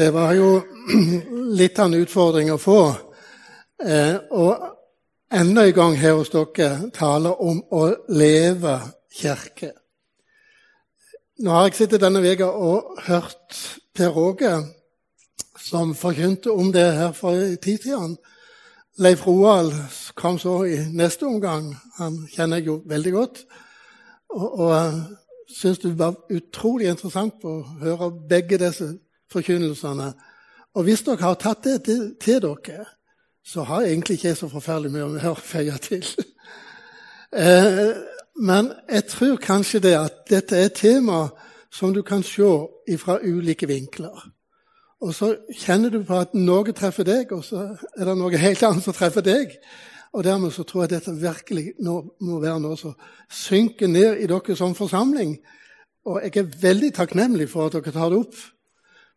Det var jo litt av en utfordring å få. Eh, og enda en gang her hos dere tale om å leve kirke. Nå har jeg sittet denne veka og hørt Per Åge, som forkynte om det her for en tid siden. Leif Roald kom så i neste omgang. Han kjenner jeg jo veldig godt. Og, og syns det var utrolig interessant å høre begge disse forkynnelsene. Og hvis dere har tatt det til, til dere, så har jeg egentlig ikke så forferdelig mye å feie til. eh, men jeg tror kanskje det at dette er et tema som du kan se fra ulike vinkler. Og så kjenner du på at noe treffer deg, og så er det noe helt annet som treffer deg. Og dermed så tror jeg dette virkelig må være noe som synker ned i dere som forsamling. Og jeg er veldig takknemlig for at dere tar det opp.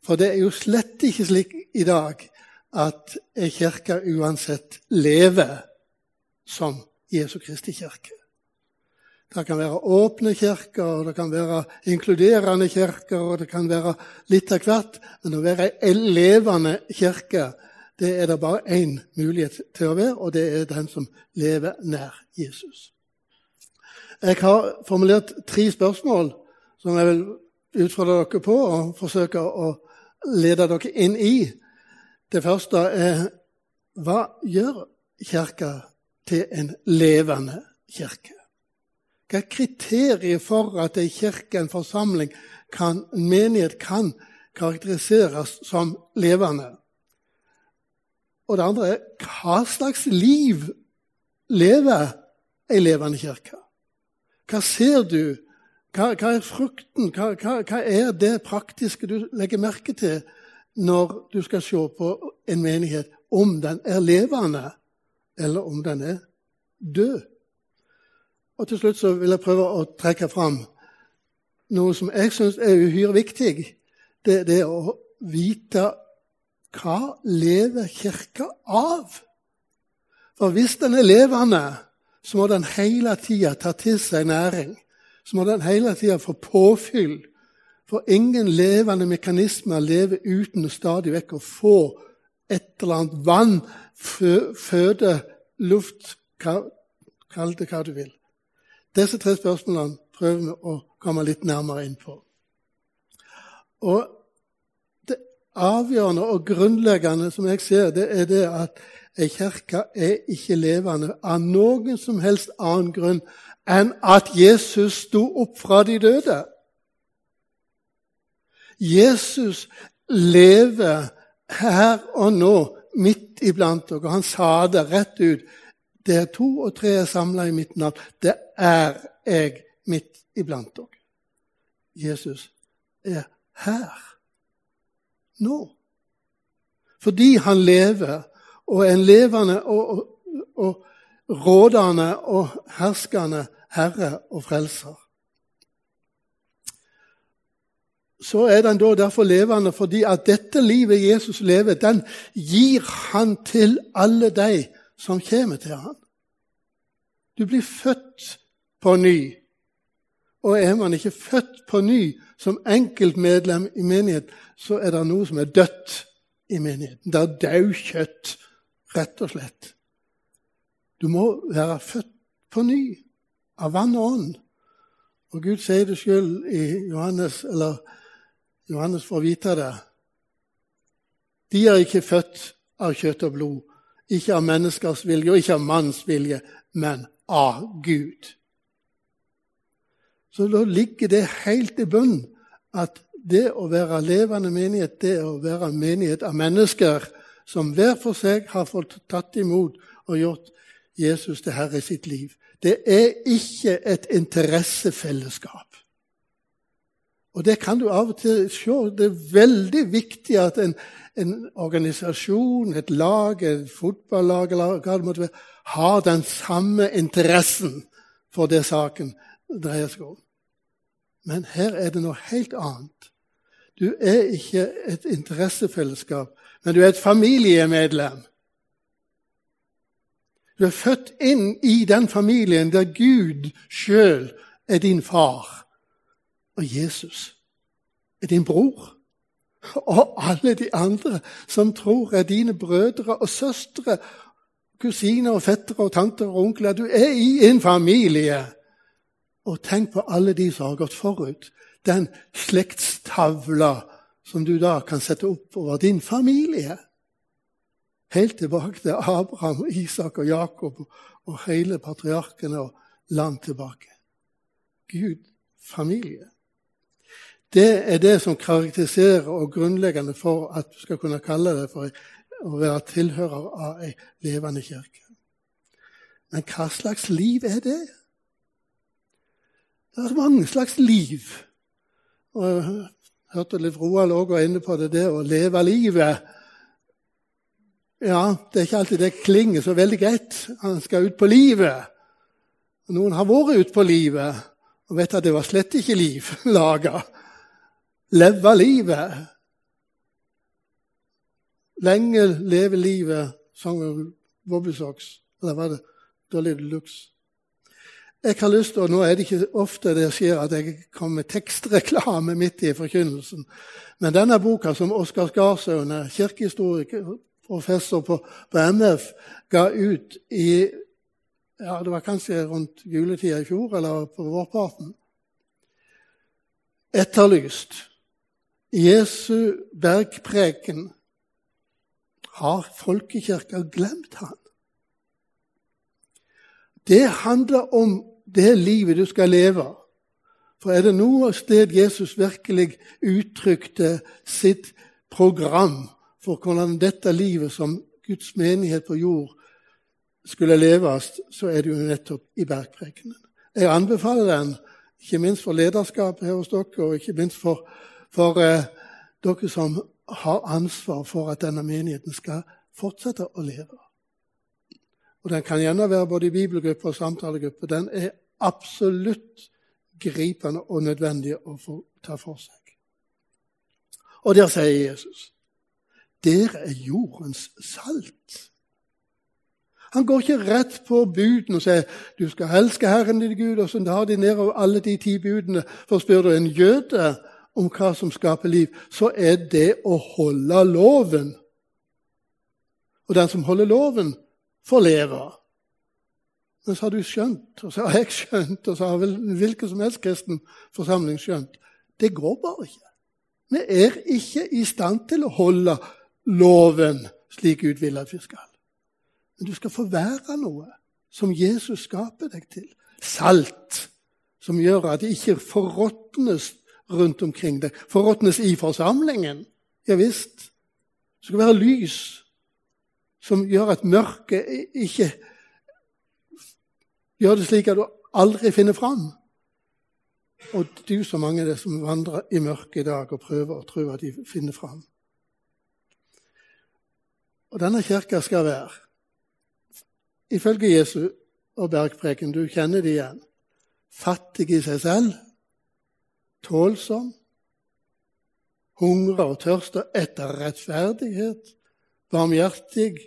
For det er jo slett ikke slik i dag at Kirka uansett lever som Jesu Kristi kirke. Det kan være åpne kirker, det kan være inkluderende kirker, og det kan være litt av hvert. Men å være ei levende kirke, det er det bare én mulighet til å være, og det er den som lever nær Jesus. Jeg har formulert tre spørsmål som jeg vil utfordre dere på og forsøke å lede dere inn i. Det første er hva gjør Kirka til en levende kirke? Hva er kriteriet for at ei kirke, en forsamling, kan, en menighet kan karakteriseres som levende? Og det andre er hva slags liv lever ei levende kirke? Hva ser du hva, hva er frukten? Hva, hva, hva, er det praktiske du legger merke til når du skal se på en menighet, om den er levende, eller om den er død? Og Til slutt så vil jeg prøve å trekke fram noe som jeg syns er uhyre viktig. Det, det er å vite hva lever Kirka av? For hvis den er levende, så må den hele tida ta til seg næring så må den hele tida få påfyll. For ingen levende mekanismer lever uten stadig vekk å få et eller annet vann, føde, luft Kall det hva du vil. Disse tre spørsmålene prøver vi å komme litt nærmere inn på. Og Det avgjørende og grunnleggende som jeg ser, det er det at ei kirke er ikke levende av noen som helst annen grunn enn at Jesus sto opp fra de døde. Jesus lever her og nå midt iblant dere. Han sa det rett ut. Det er to og tre er samla i mitt navn. Det er jeg midt iblant dere. Jesus er her nå. Fordi han lever og en levende og, og, og rådende og herskende Herre og Frelser. Så er den da derfor levende fordi at dette livet Jesus lever, den gir han til alle de som kommer til ham. Du blir født på ny. Og er man ikke født på ny som enkeltmedlem i menighet, så er det noe som er dødt i menigheten. Det er daukjøtt, rett og slett. Du må være født på ny av vann og ånd. Og Gud sier det sjøl i Johannes, eller Johannes får vite det. De er ikke født av kjøtt og blod, ikke av menneskers vilje og ikke av manns vilje, men av Gud. Så da ligger det helt i bunn at det å være levende menighet, det å være menighet av mennesker som hver for seg har fått tatt imot og gjort Jesus til herre i sitt liv. Det er ikke et interessefellesskap. Og det kan du av og til se. Det er veldig viktig at en, en organisasjon, et lag, et fotballag eller hva det måtte være, har den samme interessen for det saken dreier seg om. Men her er det noe helt annet. Du er ikke et interessefellesskap, men du er et familiemedlem. Du er født inn i den familien der Gud sjøl er din far, og Jesus er din bror. Og alle de andre som tror er dine brødre og søstre, kusiner og fettere og tanter og onkler. Du er i en familie. Og tenk på alle de som har gått forut. Den slektstavla som du da kan sette opp over din familie. Helt tilbake til Abraham, Isak og Jakob og hele patriarkene og land tilbake. Gud, familie. Det er det som karakteriserer og grunnleggende for at du skal kunne kalle det for å være tilhører av ei levende kirke. Men hva slags liv er det? Det er mange slags liv. Og hørte Liv Roald òg var inne på det, det å leve livet. Ja, det er ikke alltid det klinger så veldig greit. Han skal ut på livet. Noen har vært ute på livet og vet at det var slett ikke liv laga leve livet. Lenge leve livet, sang Bobbysocks. Eller var det Dolly Deluxe? Jeg har lyst til, og Nå er det ikke ofte det skjer at jeg kommer med tekstreklame midt i forkynnelsen. Men denne boka som Oskar Skarsaune, kirkehistoriker, professor på, på MF, ga ut i ja, Det var kanskje rundt juletida i fjor, eller på vårparten. Etterlyst. Jesu bergpreken har folkekirka glemt han. Det handler om det livet du skal leve. For er det noe sted Jesus virkelig uttrykte sitt program for hvordan dette livet som Guds menighet på jord skulle leves, så er det jo nettopp i bergprekenen. Jeg anbefaler den, ikke minst for lederskapet her hos dere, og ikke minst for for eh, dere som har ansvar for at denne menigheten skal fortsette å leve. Og Den kan gjerne være både i bibelgruppe og samtalegruppe. Den er absolutt gripende og nødvendig å ta for seg. Og der sier Jesus dere er jordens salt. Han går ikke rett på budene og sier du skal elske Herren din Gud, og så tar de nedover alle de ti budene. For spør du en jøde om hva som skaper liv, så er det å holde loven. Og den som holder loven, får leve. Men så har du skjønt, og så har jeg skjønt, og så har vel hvilken som helst kristen forsamling skjønt det går bare ikke. Vi er ikke i stand til å holde loven slik Gud vil at vi skal. Men du skal få være noe som Jesus skaper deg til. Salt, som gjør at det ikke forråtnes rundt omkring deg. Forråtnes i forsamlingen? Ja visst. Det skal være lys som gjør at mørket ikke gjør det slik at du aldri finner fram. Og du så mange er det som vandrer i mørket i dag og prøver å tro at de finner fram. Og denne kirka skal være, ifølge Jesu og bergpreken, du kjenner det igjen, fattig i seg selv tålsom, hungrer og tørster etter rettferdighet, barmhjertig,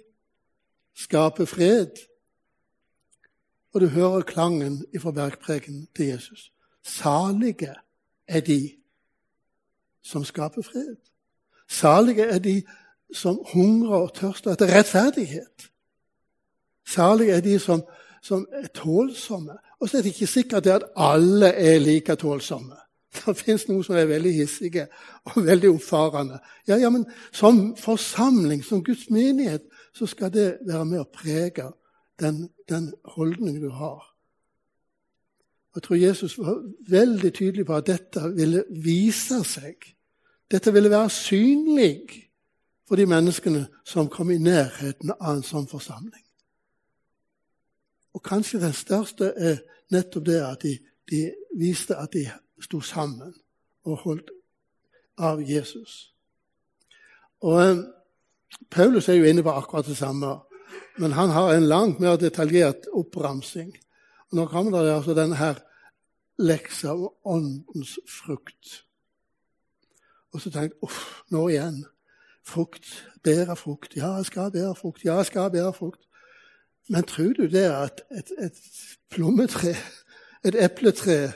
skaper fred. Og du hører klangen fra bergpreken til Jesus. Salige er de som skaper fred. Salige er de som hungrer og tørster etter rettferdighet. Salige er de som, som er tålsomme. Og så er det ikke sikkert at alle er like tålsomme. Det fins noen som er veldig hissige og veldig oppfarende. Ja, ja, men Som forsamling, som Guds menighet, så skal det være med å prege den, den holdningen du har. Jeg tror Jesus var veldig tydelig på at dette ville vise seg. Dette ville være synlig for de menneskene som kom i nærheten av en sånn forsamling. Og kanskje den største er nettopp det at de, de viste at de sto sammen og holdt av Jesus. Og eh, Paulus er jo inne på akkurat det samme, men han har en langt mer detaljert oppramsing. Og Nå kommer det altså denne leksa om åndens frukt. Og så tenkte jeg uff, nå igjen. Frukt. Bære frukt. Ja, jeg skal bære frukt. Ja, jeg skal bære frukt. Men tror du det at et, et plommetre, et epletre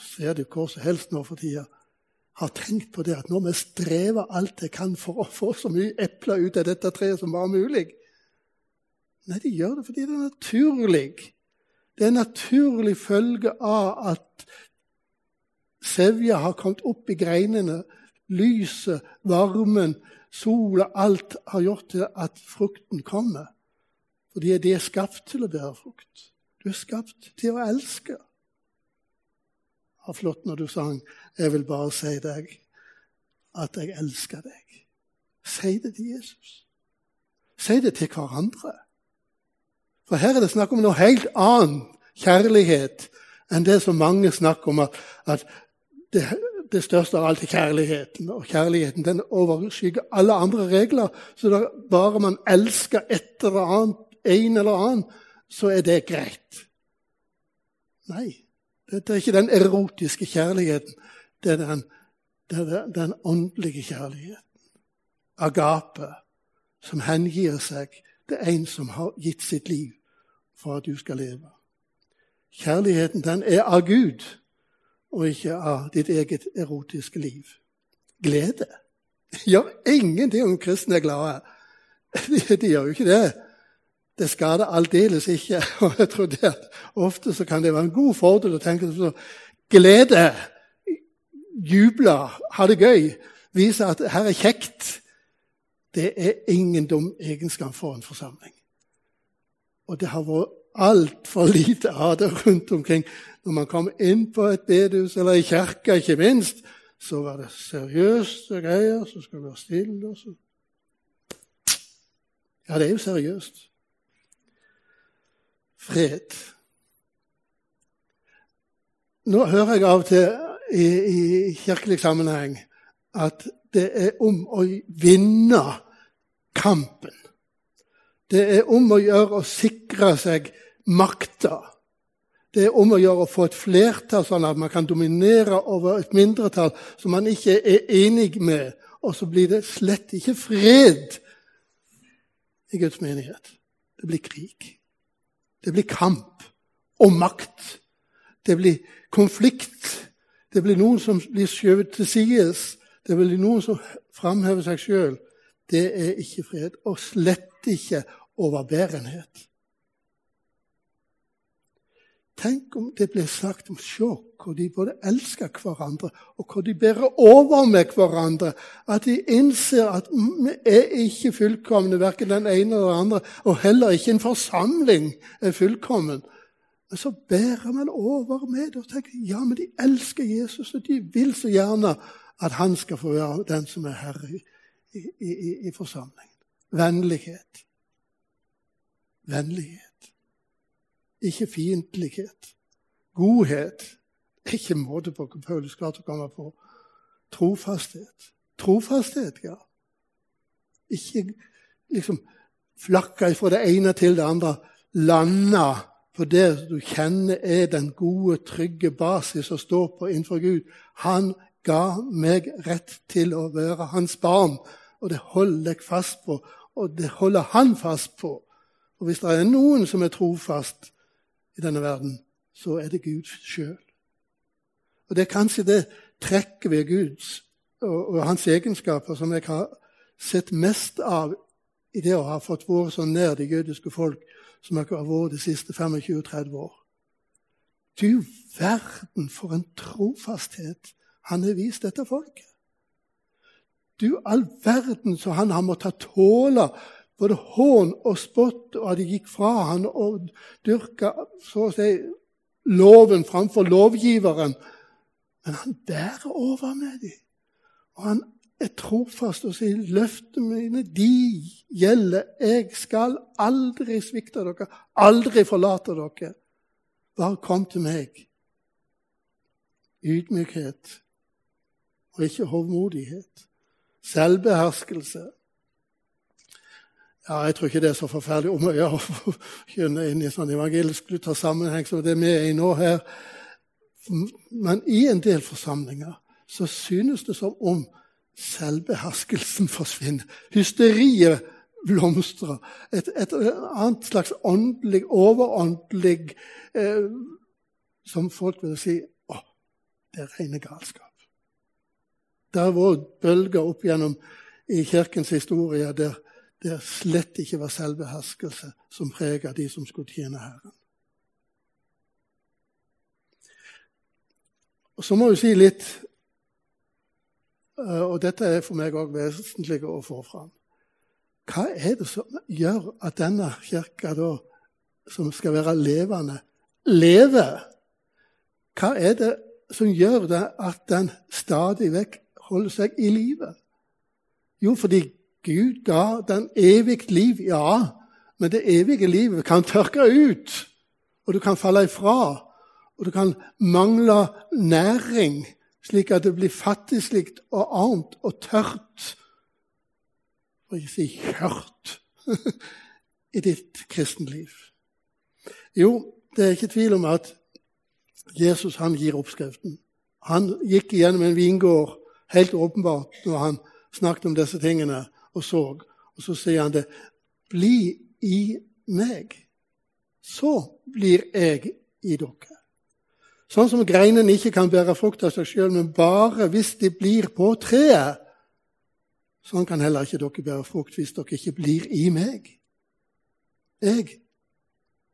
ser du hvor som helst nå for tida, har tenkt på det at nå må jeg streve alt jeg kan for å få så mye epler ut av dette treet som bare mulig. Nei, de gjør det fordi det er naturlig. Det er en naturlig følge av at sevja har kommet opp i greinene. Lyset, varmen, sola, alt har gjort til at frukten kommer. Fordi de er skapt til å bære frukt. Du er skapt til å elske. Det flott når du sang 'Jeg vil bare si deg at jeg elsker deg'. Si det til Jesus. Si det til hverandre. For her er det snakk om noe helt annet kjærlighet enn det som mange snakker om, at, at det, det, største av alt er kjærligheten. Og kjærligheten den overskygger alle andre regler. Så da bare man elsker et eller annet, en eller annen, så er det greit. Nei, det er ikke den erotiske kjærligheten. Det er den, det er den åndelige kjærligheten. Agape, som hengir seg til en som har gitt sitt liv for at du skal leve. Kjærligheten den er av Gud og ikke av ditt eget erotiske liv. Glede gjør ingenting om kristne er glade. De, de gjør jo ikke det. Det skader aldeles ikke. Og jeg tror det at Ofte så kan det være en god fordel å tenke sånn glede, juble, ha det gøy, vise at her er kjekt. Det er ingen dum egenskap for en forsamling. Og det har vært altfor lite av det rundt omkring. Når man kom inn på et bedehus, eller i kirka ikke minst, så var det seriøse greier. Så skulle være stille. og så... Ja, det er jo seriøst fred. Nå hører jeg av og til i, i kirkelig sammenheng at det er om å vinne kampen. Det er om å gjøre å sikre seg makta. Det er om å gjøre å få et flertall, sånn at man kan dominere over et mindretall som man ikke er enig med. Og så blir det slett ikke fred i Guds menighet. Det blir krig. Det blir kamp og makt. Det blir konflikt. Det blir noen som blir skjøvet til sides. Det blir noen som framhever seg sjøl. Det er ikke fred, og slett ikke overbærenhet. Tenk om det ble sagt om sjokk, hvor de både elsker hverandre, og hvor de bærer over med hverandre. At de innser at vi er ikke fullkomne, verken den ene eller den andre, og heller ikke en forsamling er fullkommen. Men så bærer man over med det og tenker ja, men de elsker Jesus, og de vil så gjerne at han skal få være den som er herre i, i, i, i forsamlingen. Vennlighet. Vennlighet. Ikke fiendtlighet. Godhet. Ikke måte på hva Paulus klarte å komme på. Trofasthet. Trofasthet, ja. Ikke liksom flakke fra det ene til det andre. Lande på det du kjenner er den gode, trygge basis å stå på innenfor Gud. Han ga meg rett til å være hans barn, og det holder jeg fast på. Og det holder han fast på. Og hvis det er noen som er trofast, i denne verden, så er det Gud sjøl. Og det er kanskje det trekket ved Guds og, og, hans egenskaper som jeg har sett mest av i det å ha fått vært så nær det jødiske folk som jeg har vært de siste 25-30 år. Du verden for en trofasthet han har vist dette folket. Du all verden så han har måttet tåle både hån og spott, og at de gikk fra han og dyrka så å si, loven framfor lovgiveren. Men han bærer over med dem. Og han er trofast og sier, 'Løftene mine, de gjelder. Jeg skal aldri svikte dere, aldri forlate dere.' Bare kom til meg. Ydmykhet og ikke hovmodighet. Selvbeherskelse. Ja, Jeg tror ikke det er så forferdelig om å gjøre å kjenne inn i sånn evangelisk-luthersk sammenheng som det vi er i nå her. Men i en del forsamlinger så synes det som om selvbeherskelsen forsvinner. Hysteriet blomstrer. Et, et annet slags åndelig, overåndelig eh, Som folk vil si Å, det er rene galskap. Det har vært bølger opp gjennom i kirkens historie der det slett ikke var selvbeherskelse som preget de som skulle tjene Herren. Og Så må vi si litt, eh, og dette er for meg òg vesentlig å få fram. Hva er det som gjør at denne kirka, da, som skal være levende, lever? Hva er det som gjør det at den stadig vekk holder seg i live? Jo, fordi Gud ga den evig liv, ja. Men det evige livet kan tørke ut, og du kan falle ifra. Og du kan mangle næring, slik at det blir fattigslikt og annet og tørt. For ikke si kjørt i ditt kristenliv. Jo, det er ikke tvil om at Jesus han gir oppskriften. Han gikk gjennom en vingård helt åpenbart når han snakket om disse tingene og så. Og så sier han det. Bli i meg, så blir jeg i dere. Sånn som greinene ikke kan bære frukt av seg sjøl, men bare hvis de blir på treet. Sånn kan heller ikke dere bære frukt hvis dere ikke blir i meg. Jeg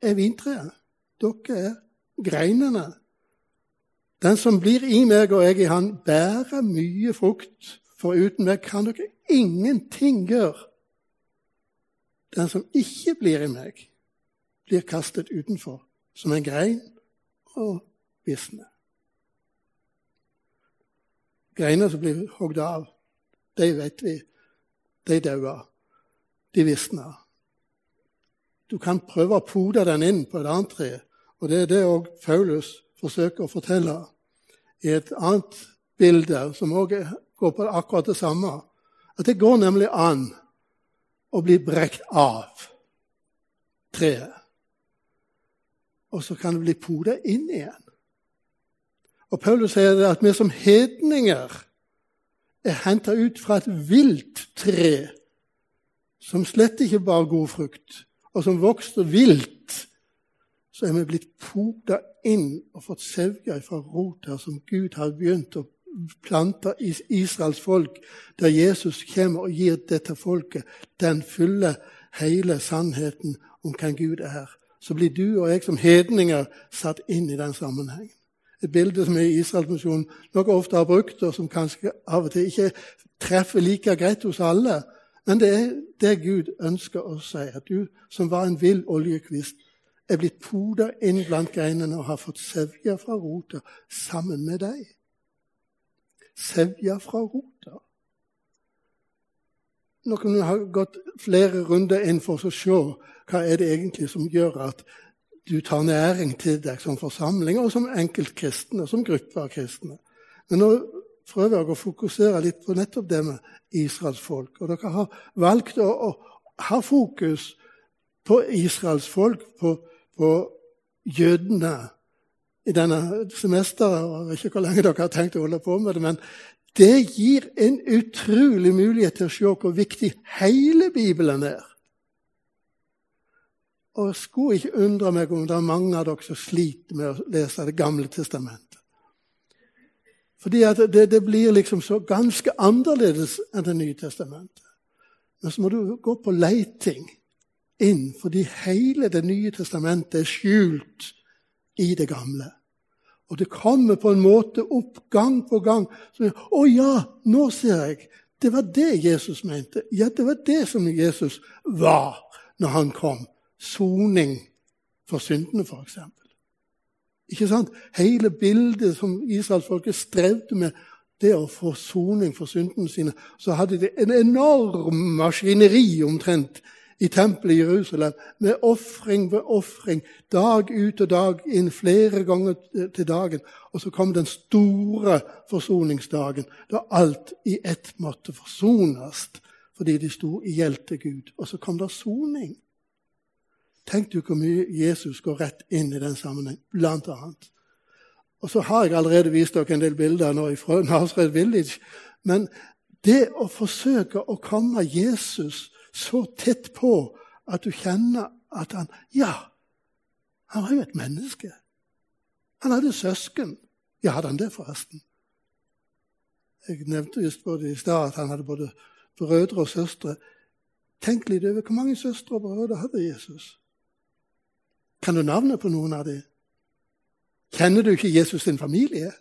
er vintreet. Dere er greinene. Den som blir i meg og jeg i han, bærer mye frukt. For uten meg kan dere ingenting gjøre. Den som ikke blir i meg, blir kastet utenfor som en grein og visner. Greiner som blir hogd av, de vet vi, de dauer. De visner. Du kan prøve å pode den inn på et annet tre, og det er det òg Paulus forsøker å fortelle i et annet bilde, som òg går på akkurat det samme. At det går nemlig an å bli brekt av treet. Og så kan det bli poda inn igjen. Og Paulus sier at vi som hedninger er henta ut fra et vilt tre som slett ikke bar god frukt, og som vokste vilt. Så er vi blitt poda inn og fått sevja fra rota som Gud har begynt å planta i Israels folk, der Jesus kommer og gir dette folket den fulle, hele sannheten om hvem Gud er, så blir du og jeg som hedninger satt inn i den sammenhengen. Et bilde som i Israelsmisjonen noe ofte har brukt, og som kanskje av og til ikke treffer like greit hos alle. Men det er det Gud ønsker å si, at du som var en vill oljekvist, er blitt poda inn blant greinene og har fått sevja fra rota sammen med deg sevja fra rota. Noen har gått flere runder inn for å se hva er det egentlig som gjør at du tar næring til deg som forsamling, og som enkeltkristne, som gruppe av kristne. Men nå prøver jeg å fokusere litt på nettopp det med Israels folk. Og dere har valgt å, å ha fokus på Israels folk, på, på jødene, i denne semesteret. Jeg vet ikke hvor lenge dere har tenkt å holde på med det, men det gir en utrolig mulighet til å se hvor viktig hele Bibelen er. Og jeg skulle ikke undre meg om det er mange av dere som sliter med å lese Det gamle testamentet. Fordi det, det, blir liksom så ganske annerledes enn Det nye testamentet. Men så må du gå på leiting inn, fordi hele Det nye testamentet er skjult i det gamle. Og det kommer på en måte opp gang på gang. Så, 'Å ja, nå ser jeg. Det var det Jesus mente.' Ja, det var det som Jesus var når han kom. Soning for syndene, f.eks. Ikke sant? Hele bildet som israelsfolket strevde med, det å få soning for syndene sine, så hadde de en enorm maskineri omtrent i tempelet i Jerusalem med ofring ved ofring, dag ut og dag inn, flere ganger til dagen. Og så kom den store forsoningsdagen, da alt i ett måtte forsones fordi de sto i gjeld til Gud. Og så kom det soning. Tenk du hvor mye Jesus går rett inn i den sammenheng, blant annet. Og så har jeg allerede vist dere en del bilder nå fra Nazareth Village. Men det å forsøke å komme Jesus så tett på at du kjenner at han Ja, han var jo et menneske. Han hadde søsken. Ja, hadde han det, forresten? Jeg nevnte just både i stad at han hadde både brødre og søstre. Tenk litt over hvor mange søstre og brødre hadde Jesus. Kan du navnet på noen av dem? Kjenner du ikke Jesus sin familie?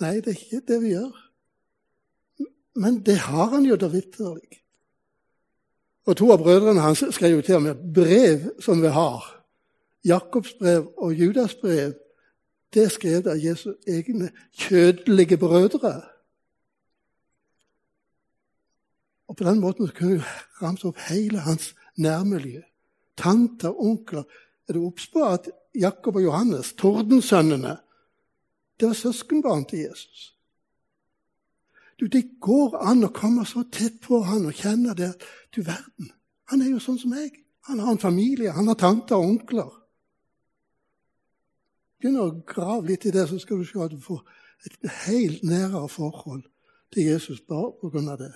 Nei, det er ikke det vi gjør. Men det har han jo da vitterlig. Og to av brødrene hans skrev jo til ham med brev som vi har. Jakobs brev og Judas brev. Det skrev da Jesu egne kjødelige brødre. Og På den måten kunne vi ramse opp hele hans nærmiljø. Tanter, onkler. Er du obs på at Jakob og Johannes, tordensønnene, det var søskenbarn til Jesus? Du, Det går an å komme så tett på han og kjenne det. Du verden, han er jo sånn som meg. Han har en familie, han har tanter og onkler. Begynn å grave litt i det, så skal du se at du får et helt nærere forhold til Jesus bare pga. det.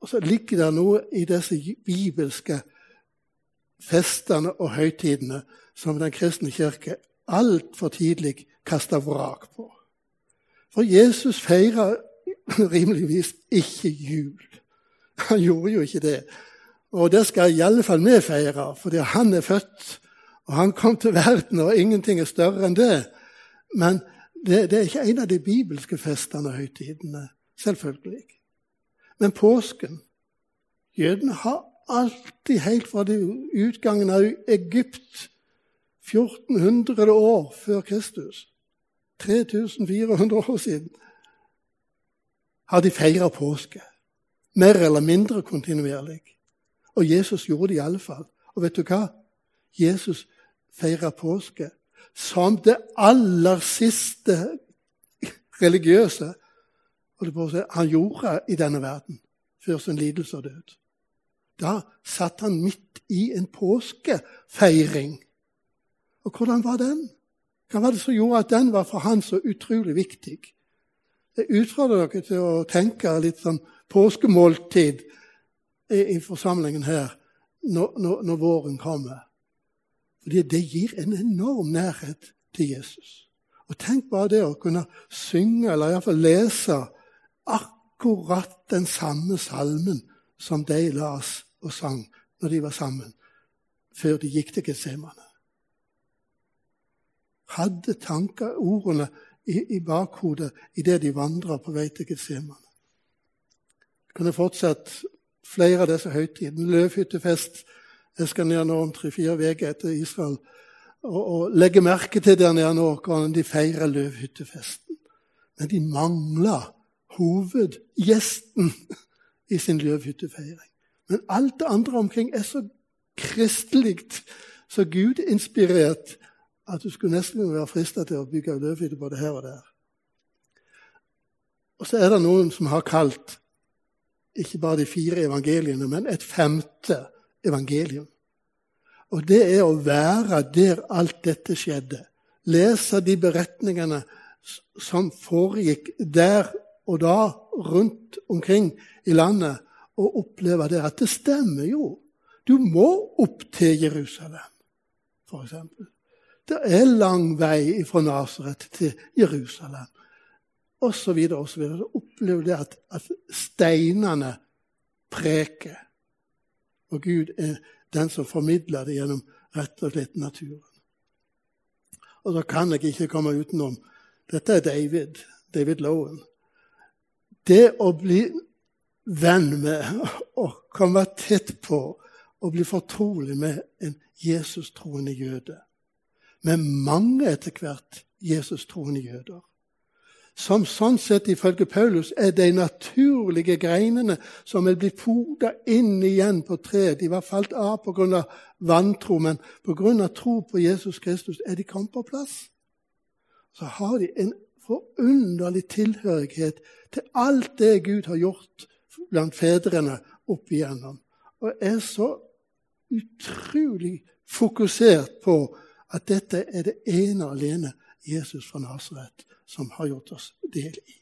Og så ligger det noe i disse bibelske festene og høytidene som Den kristne kirke altfor tidlig kasta vrak på. For Jesus feira rimeligvis ikke jul. Han gjorde jo ikke det. Og det skal i alle fall vi feire, fordi han er født, og han kom til verden, og ingenting er større enn det. Men det, det er ikke en av de bibelske festene og høytidene. Selvfølgelig. Men påsken Jødene har alltid, helt fra utgangen av Egypt 1400 år før Kristus, 3400 år siden, har de feira påske. Mer eller mindre kontinuerlig. Og Jesus gjorde det i alle fall. Og vet du hva? Jesus feira påske som det aller siste religiøse han gjorde i denne verden før sin lidelse og død. Da satt han midt i en påskefeiring. Og hvordan var den? Hva var det som gjorde at den var for han så utrolig viktig? Jeg utfordrer dere til å tenke litt sånn påskemåltid i, forsamlingen her når, når, når, våren kommer. Fordi det gir en enorm nærhet til Jesus. Og tenk bare det å kunne synge, eller iallfall lese, akkurat den samme salmen som de las og sang når de var sammen, før de gikk til Getsemane. Hadde tanker, ordene, i, i bakhodet idet de vandrer på vei til Getsemane. Jeg kunne fortsatt flere av disse høytidene. Løvhyttefest. Jeg skal ned nå om tre-fire uker etter Israel og, og legge merke til der nede nå hvordan de feirer løvhyttefesten. Men de mangler hovedgjesten i sin løvhyttefeiring. Men alt det andre omkring er så kristelig, så Gud-inspirert, at du skulle nesten være frista til å bygge løvhytte både her og der. Og så er det noen som har kalt ikke bare de fire evangeliene, men et femte evangelium. Og det er å være der alt dette skjedde. Lese de beretningene som foregikk der og da rundt omkring i landet, og oppleve det at det stemmer jo. Du må opp til Jerusalem, f.eks. Det er lang vei fra Nasaret til Jerusalem. Og så videre og så videre. Så opplever det at, at steinene preker. Og Gud er den som formidler det gjennom rett og slett naturen. Og da kan jeg ikke komme utenom Dette er David, David Lowen. Det å bli venn med og komme tett på og bli fortrolig med en Jesus-troende jøde med mange etter hvert Jesus-troende jøder. Som sånn sett, ifølge Paulus, er de naturlige greinene som er blitt poda inn igjen på treet. De var falt av pga. vantro, men pga. tro på Jesus Kristus er de kommet på plass. Så har de en forunderlig tilhørighet til alt det Gud har gjort blant fedrene opp igjennom. Og er så utrolig fokusert på at dette er det ene og alene Jesus fra Nasaret som har gjort oss del i.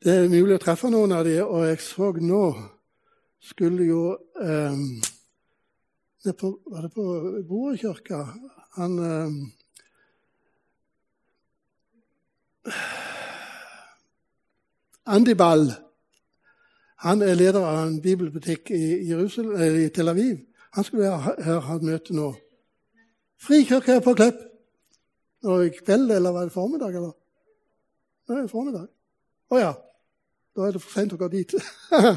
Det er mulig å treffe noen av dem, og jeg så nå skulle jo um, på, Var det på Borekirka? Han um, Andy Ball han er leder av en bibelbutikk i, i Tel Aviv. Han skulle her ha et møte nå. Frikirke her på Klepp. Nå i kveld, eller var det formiddag? eller? Nei, formiddag. Å ja. Da er det for seint å gå dit.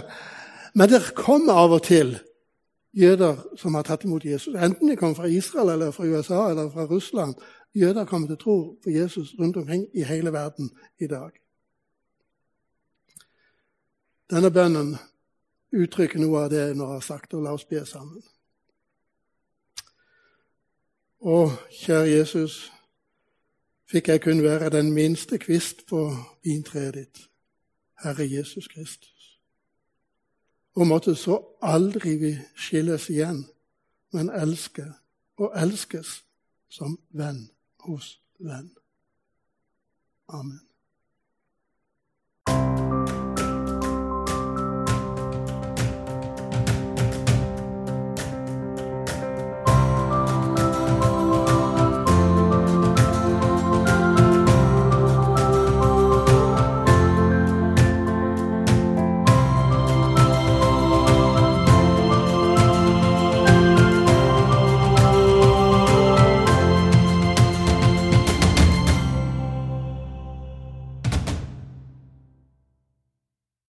Men det kommer av og til jøder som har tatt imot Jesus. Enten de kommer fra Israel, eller fra USA eller fra Russland. Jøder kommer til å tro på Jesus rundt omkring i hele verden i dag. Denne bønnen uttrykker noe av det jeg nå har sagt, og la oss be sammen. Å, kjære Jesus, fikk jeg kun være den minste kvist på vintreet ditt, Herre Jesus Kristus. Og måtte så aldri vi skilles igjen, men elske og elskes som venn hos venn. Amen.